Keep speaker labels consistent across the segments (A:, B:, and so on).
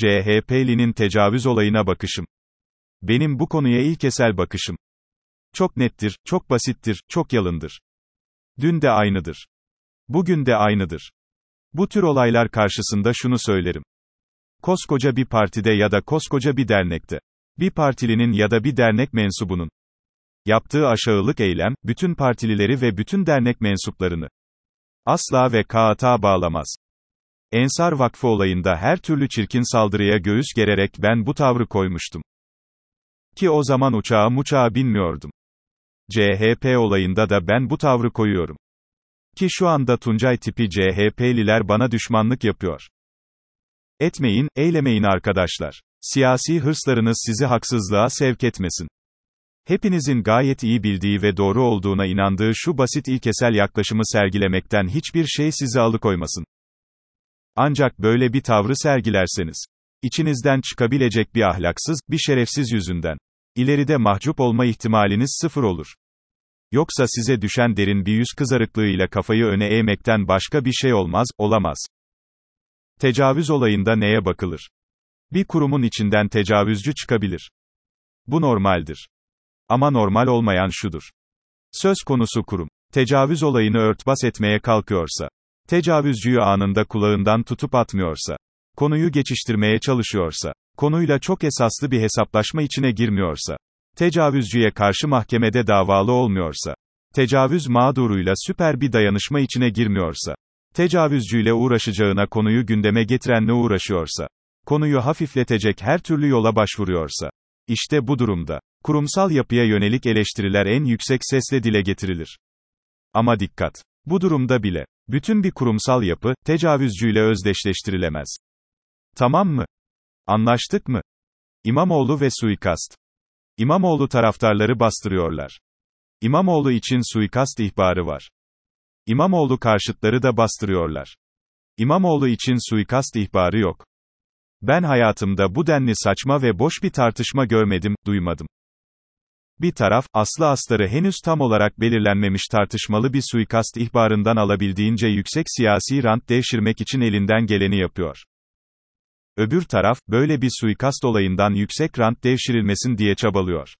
A: CHP'linin tecavüz olayına bakışım. Benim bu konuya ilkesel bakışım. Çok nettir, çok basittir, çok yalındır. Dün de aynıdır. Bugün de aynıdır. Bu tür olaylar karşısında şunu söylerim. Koskoca bir partide ya da koskoca bir dernekte, bir partilinin ya da bir dernek mensubunun yaptığı aşağılık eylem, bütün partilileri ve bütün dernek mensuplarını asla ve kağıta bağlamaz. Ensar Vakfı olayında her türlü çirkin saldırıya göğüs gererek ben bu tavrı koymuştum. Ki o zaman uçağa muçağa binmiyordum. CHP olayında da ben bu tavrı koyuyorum. Ki şu anda Tuncay tipi CHP'liler bana düşmanlık yapıyor. Etmeyin, eylemeyin arkadaşlar. Siyasi hırslarınız sizi haksızlığa sevk etmesin. Hepinizin gayet iyi bildiği ve doğru olduğuna inandığı şu basit ilkesel yaklaşımı sergilemekten hiçbir şey sizi alıkoymasın. Ancak böyle bir tavrı sergilerseniz, içinizden çıkabilecek bir ahlaksız, bir şerefsiz yüzünden, ileride mahcup olma ihtimaliniz sıfır olur. Yoksa size düşen derin bir yüz kızarıklığıyla kafayı öne eğmekten başka bir şey olmaz, olamaz. Tecavüz olayında neye bakılır? Bir kurumun içinden tecavüzcü çıkabilir. Bu normaldir. Ama normal olmayan şudur. Söz konusu kurum, tecavüz olayını örtbas etmeye kalkıyorsa, tecavüzcüyü anında kulağından tutup atmıyorsa, konuyu geçiştirmeye çalışıyorsa, konuyla çok esaslı bir hesaplaşma içine girmiyorsa, tecavüzcüye karşı mahkemede davalı olmuyorsa, tecavüz mağduruyla süper bir dayanışma içine girmiyorsa, tecavüzcüyle uğraşacağına konuyu gündeme getirenle uğraşıyorsa, konuyu hafifletecek her türlü yola başvuruyorsa, işte bu durumda, kurumsal yapıya yönelik eleştiriler en yüksek sesle dile getirilir. Ama dikkat! Bu durumda bile, bütün bir kurumsal yapı, tecavüzcüyle özdeşleştirilemez. Tamam mı? Anlaştık mı? İmamoğlu ve suikast. İmamoğlu taraftarları bastırıyorlar. İmamoğlu için suikast ihbarı var. İmamoğlu karşıtları da bastırıyorlar. İmamoğlu için suikast ihbarı yok. Ben hayatımda bu denli saçma ve boş bir tartışma görmedim, duymadım. Bir taraf, aslı astarı henüz tam olarak belirlenmemiş tartışmalı bir suikast ihbarından alabildiğince yüksek siyasi rant devşirmek için elinden geleni yapıyor. Öbür taraf, böyle bir suikast olayından yüksek rant devşirilmesin diye çabalıyor.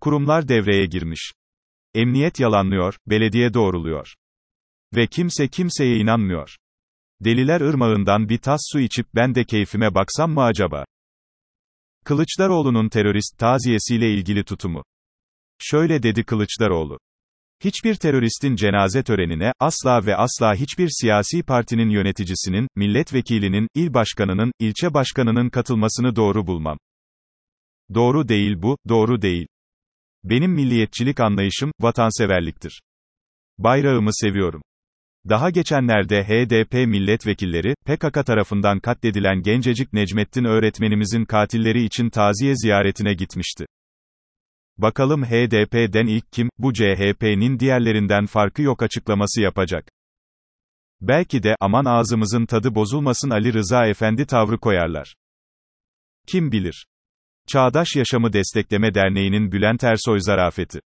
A: Kurumlar devreye girmiş. Emniyet yalanlıyor, belediye doğruluyor. Ve kimse kimseye inanmıyor. Deliler ırmağından bir tas su içip ben de keyfime baksam mı acaba? Kılıçdaroğlu'nun terörist taziyesiyle ilgili tutumu. Şöyle dedi Kılıçdaroğlu. Hiçbir teröristin cenaze törenine, asla ve asla hiçbir siyasi partinin yöneticisinin, milletvekilinin, il başkanının, ilçe başkanının katılmasını doğru bulmam. Doğru değil bu, doğru değil. Benim milliyetçilik anlayışım, vatanseverliktir. Bayrağımı seviyorum. Daha geçenlerde HDP milletvekilleri, PKK tarafından katledilen gencecik Necmettin öğretmenimizin katilleri için taziye ziyaretine gitmişti. Bakalım HDP'den ilk kim, bu CHP'nin diğerlerinden farkı yok açıklaması yapacak. Belki de, aman ağzımızın tadı bozulmasın Ali Rıza Efendi tavrı koyarlar. Kim bilir? Çağdaş Yaşamı Destekleme Derneği'nin Bülent Ersoy zarafeti.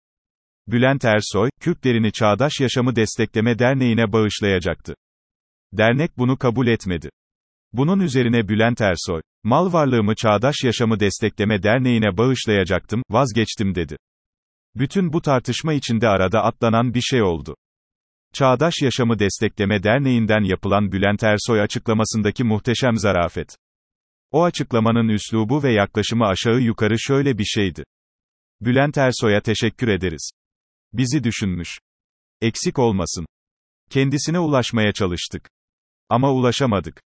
A: Bülent Ersoy, Kürtlerini Çağdaş Yaşamı Destekleme Derneği'ne bağışlayacaktı. Dernek bunu kabul etmedi. Bunun üzerine Bülent Ersoy, mal varlığımı Çağdaş Yaşamı Destekleme Derneği'ne bağışlayacaktım, vazgeçtim dedi. Bütün bu tartışma içinde arada atlanan bir şey oldu. Çağdaş Yaşamı Destekleme Derneği'nden yapılan Bülent Ersoy açıklamasındaki muhteşem zarafet. O açıklamanın üslubu ve yaklaşımı aşağı yukarı şöyle bir şeydi. Bülent Ersoy'a teşekkür ederiz. Bizi düşünmüş. Eksik olmasın. Kendisine ulaşmaya çalıştık. Ama ulaşamadık.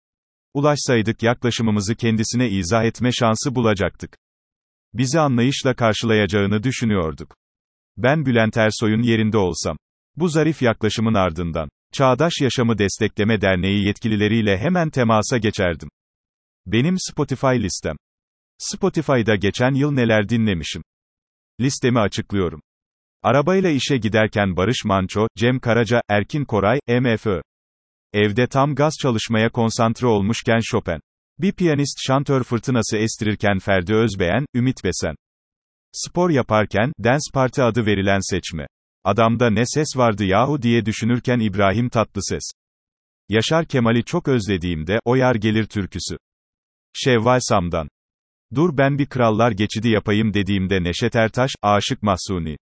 A: Ulaşsaydık yaklaşımımızı kendisine izah etme şansı bulacaktık. Bizi anlayışla karşılayacağını düşünüyorduk. Ben Bülent Ersoy'un yerinde olsam, bu zarif yaklaşımın ardından, Çağdaş Yaşamı Destekleme Derneği yetkilileriyle hemen temasa geçerdim. Benim Spotify listem. Spotify'da geçen yıl neler dinlemişim. Listemi açıklıyorum. Arabayla işe giderken Barış Manço, Cem Karaca, Erkin Koray, MFÖ. Evde tam gaz çalışmaya konsantre olmuşken Chopin. Bir piyanist şantör fırtınası estirirken Ferdi Özbeğen, Ümit Besen. Spor yaparken, Dance Party adı verilen seçme. Adamda ne ses vardı yahu diye düşünürken İbrahim Tatlıses. Yaşar Kemal'i çok özlediğimde, O Yar Gelir türküsü. Şevval Sam'dan. Dur ben bir krallar geçidi yapayım dediğimde Neşet Ertaş, Aşık Mahsuni.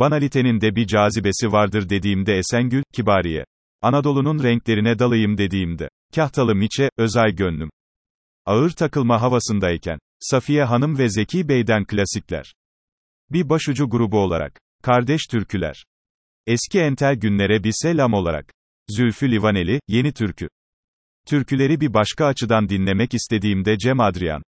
A: Banalitenin de bir cazibesi vardır dediğimde Esengül, Kibariye. Anadolu'nun renklerine dalayım dediğimde. Kahtalı Miçe, Özay Gönlüm. Ağır takılma havasındayken. Safiye Hanım ve Zeki Bey'den klasikler. Bir başucu grubu olarak. Kardeş türküler. Eski entel günlere bir selam olarak. Zülfü Livaneli, Yeni Türkü. Türküleri bir başka açıdan dinlemek istediğimde Cem Adrian.